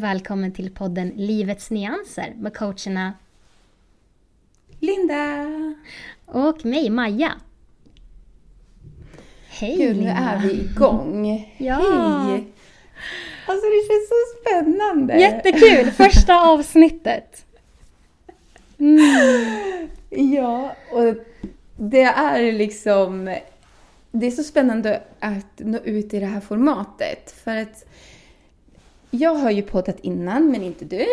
Och välkommen till podden Livets nyanser med coacherna Linda! och mig, Maja. Hej Gud, nu Linda! är vi igång. Ja. Hej! Alltså det känns så spännande. Jättekul! Första avsnittet. Mm. Ja, och det är liksom... Det är så spännande att nå ut i det här formatet. För att jag har ju poddat innan, men inte du.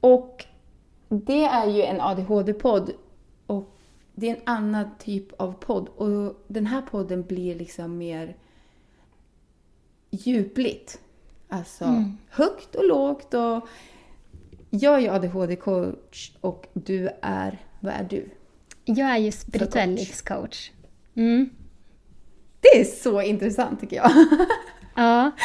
Och det är ju en ADHD-podd. Och det är en annan typ av podd. Och den här podden blir liksom mer djupligt. Alltså Mm. högt och lågt. Och jag är ju ADHD-coach och du är, vad är du? Jag är ju spirituell coach. livscoach. Mm. Det är så intressant tycker jag. Ja.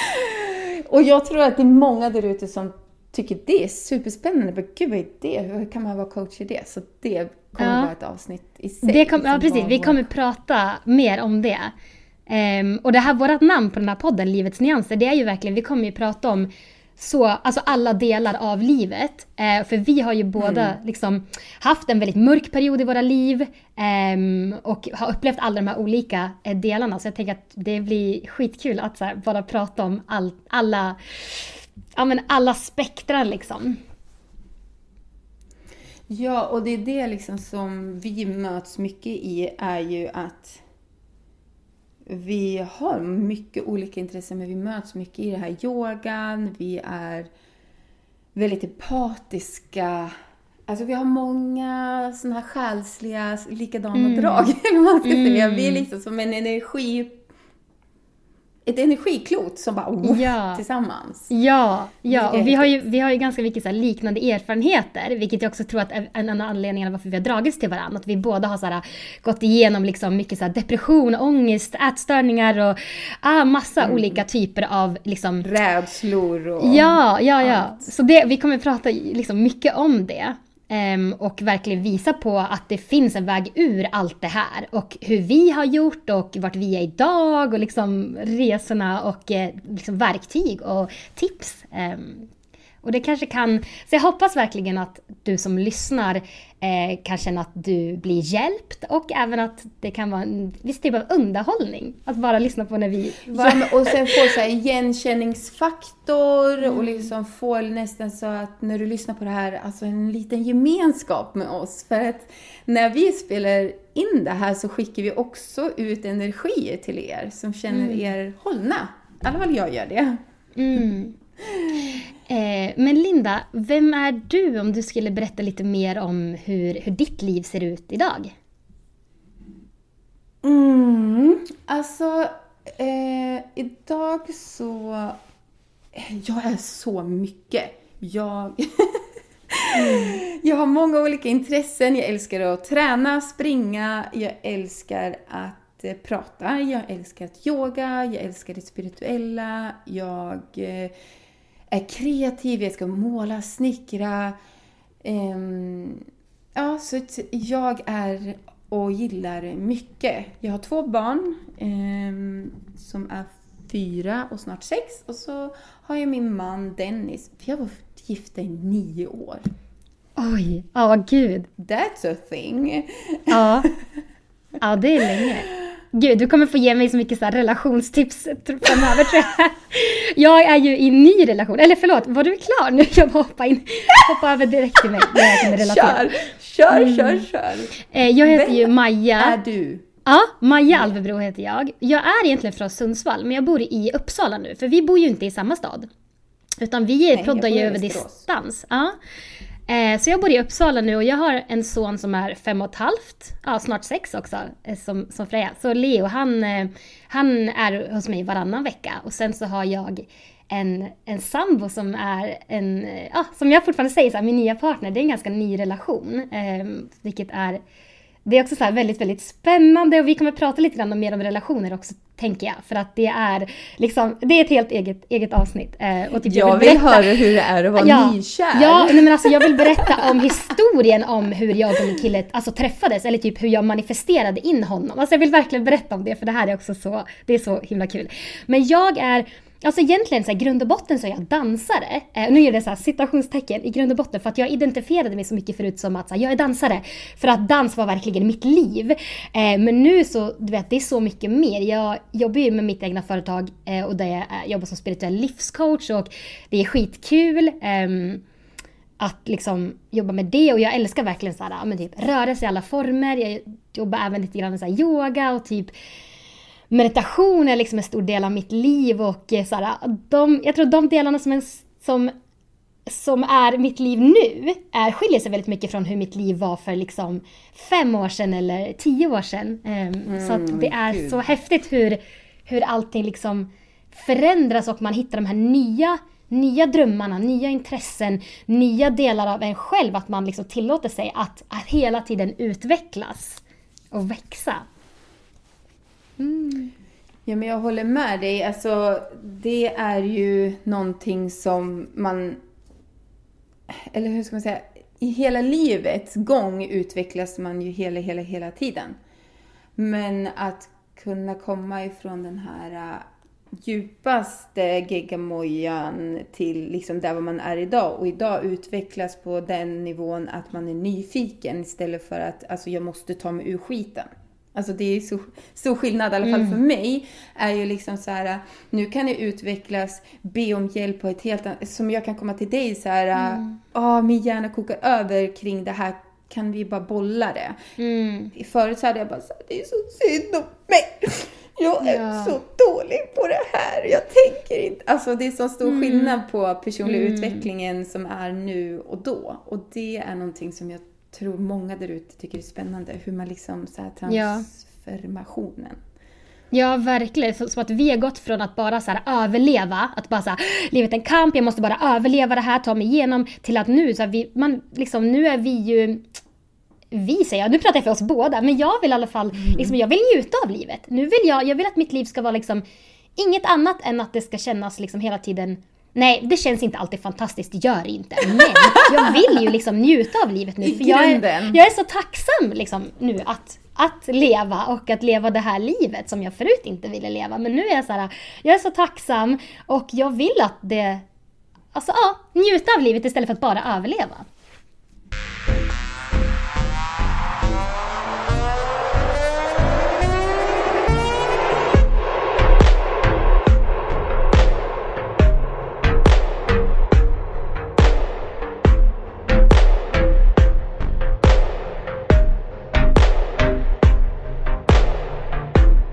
Och jag tror att det är många där ute som tycker det är superspännande. Men gud, vad är det? Hur kan man vara coach i det? Så det kommer Ja. vara ett avsnitt i sig. Det kom, ja, liksom, precis. Vi kommer prata mer om det. Ehm, och det här, vårt namn på den här podden, Livets nyanser, det är ju verkligen, vi kommer ju prata om så, alltså alla delar av livet. Eh, för vi har ju båda liksom haft en väldigt mörk period i våra liv ehm, och har upplevt alla de här olika eh, delarna. Så jag tänker att det blir skitkul att så här, bara prata om all, alla, ja, men alla spektrar liksom. Ja, och det är det liksom som vi möts mycket i är ju att vi har mycket olika intressen men vi möts mycket i det här yogan, vi är väldigt empatiska. Alltså vi har många sådana här själsliga likadana drag, eller man ska säga. Vi är liksom som en energi... Ett energiklot som bara oh, Ja. tillsammans. Ja, ja och vi har, ju, vi har ju ganska mycket så liknande erfarenheter, vilket jag också tror att är en av anledningarna varför vi har dragits till varandra. Att vi båda har så här, gått igenom liksom mycket så depression, ångest, ätstörningar och ah, massa Mm. olika typer av liksom, Rädslor och... Ja, ja, ja. allt. Så det, vi kommer prata liksom mycket om det. Um, och verkligen visa på att det finns en väg ur allt det här. Och hur vi har gjort och vart vi är idag och liksom resorna och eh, liksom verktyg och tips. um, och det kanske kan, så jag hoppas verkligen att du som lyssnar eh, kan känna att du blir hjälpt och även att det kan vara en viss typ av underhållning. Att bara lyssna på när vi... Ja, men, och sen få så här igenkänningsfaktor och liksom få nästan så att när du lyssnar på det här, alltså en liten gemenskap med oss. För att när vi spelar in det här så skickar vi också ut energier till er som känner er hållna. I alla fall jag gör det. Mm. Men Linda, vem är du om du skulle berätta lite mer om hur, hur ditt liv ser ut idag? Mm. Alltså, eh, idag så... Jag är så mycket. Jag... jag har många olika intressen. Jag älskar att träna, springa, jag älskar att eh, prata, jag älskar att yoga, jag älskar det spirituella, jag eh, är kreativ, jag ska måla, snickra. Ehm, ja, så jag är och gillar mycket. Jag har två barn ehm, som är fyra och snart sex och så har jag min man Dennis. Vi har varit gifta i nio år. Oj, ja gud. That's a thing. Ja. ja, det är länge. Gud, du kommer få ge mig så mycket så relationstips framöver tror jag. Jag är ju i en ny relation. Eller förlåt, var du klar nu? Jag bara hoppar in. Hoppa över direkt till mig. Kör, kör, kör, kör. Eh, jag heter Vem ju Maja. Är du? Ja, Maja Alvebro heter jag. Jag är egentligen från Sundsvall, men jag bor i Uppsala nu, för vi bor ju inte i samma stad. Utan vi jag poddar ju över distans. Ja. Eh, så jag bor i Uppsala nu och jag har en son som är fem och ett halvt, ja snart sex också, eh, som, som Freja. Så Leo, han, eh, han är hos mig varannan vecka. Och sen så har jag en, en sambo som är en, eh, ja, som jag fortfarande säger, så här, min nya partner. Det är en ganska ny relation. Eh, vilket är det är också så här väldigt, väldigt spännande och vi kommer prata lite grann mer om relationer också, tänker jag. För att det är liksom, det är ett helt eget, eget avsnitt. Eh, och typ Jag vill höra hur det är att vara ja, nykär. Ja, nej men alltså jag vill berätta om historien om hur jag och min kille alltså, träffades, eller typ hur jag manifesterade in honom. Alltså jag vill verkligen berätta om det, för det här är också så, det är så himla kul. Men jag är Alltså egentligen så här, grund och botten så är jag dansare. Eh, nu gör det så här citationstecken i grund och botten för att jag identifierade mig så mycket förut som att så här, jag är dansare. För att dans var verkligen mitt liv. Eh, men nu så, du vet, det är så mycket mer. Jag jobbar ju med mitt egna företag eh, och där jag eh, jobbar som spirituell livscoach och det är skitkul. Ehm, att liksom jobba med det och jag älskar verkligen så här, men typ rörelse i alla former. Jag jobbar även lite grann med så här yoga och typ meditation är liksom en stor del av mitt liv och eh, så här, de, jag tror de delarna som, en, som, som är mitt liv nu är, skiljer sig väldigt mycket från hur mitt liv var för liksom fem år sedan eller tio år sedan. Um, mm, så det är Gud. så häftigt hur, hur allting liksom förändras och man hittar de här nya nya drömmarna, nya intressen, nya delar av en själv. Att man liksom tillåter sig att, att hela tiden utvecklas och växa. Mm. Ja, men jag håller med dig. Alltså, det är ju någonting som man... Eller hur ska man säga? I hela livets gång utvecklas man ju hela, hela, hela tiden. Men att kunna komma ifrån den här äh, djupaste geggamojan till liksom där man är idag. Och idag utvecklas på den nivån att man är nyfiken istället för att alltså, jag måste ta mig ur skiten. Alltså det är så stor skillnad, i alla fall mm. för mig, är ju liksom så här, nu kan jag utvecklas, be om hjälp på ett helt annat, som jag kan komma till dig så här, mm. ah, min hjärna kokar över kring det här, kan vi bara bolla det? Mm. Förut så hade jag bara så här, det är så synd om mig. Jag är ja. så dålig på det här, jag tänker inte. Alltså det är så stor mm. skillnad på personlig mm. utvecklingen som är nu och då. Och det är någonting som jag tror många där ute tycker är spännande. Hur man liksom så här transformationen. Ja, verkligen. Som att vi har gått från att bara så överleva, att bara så här, livet är en kamp, jag måste bara överleva det här, ta mig igenom, till att nu så här, vi, man, liksom, nu är vi ju vi säger jag, nu pratar jag för oss båda, men jag vill i alla fall, mm. liksom, jag vill njuta av livet. Nu vill jag, jag vill att mitt liv ska vara liksom inget annat än att det ska kännas liksom hela tiden Nej, det känns inte alltid fantastiskt, det gör det inte. Men jag vill ju liksom njuta av livet nu. För jag är, jag är så tacksam liksom nu att, att leva och att leva det här livet som jag förut inte ville leva. Men nu är jag så här, jag är så tacksam och jag vill att det, alltså ja, njuta av livet istället för att bara överleva.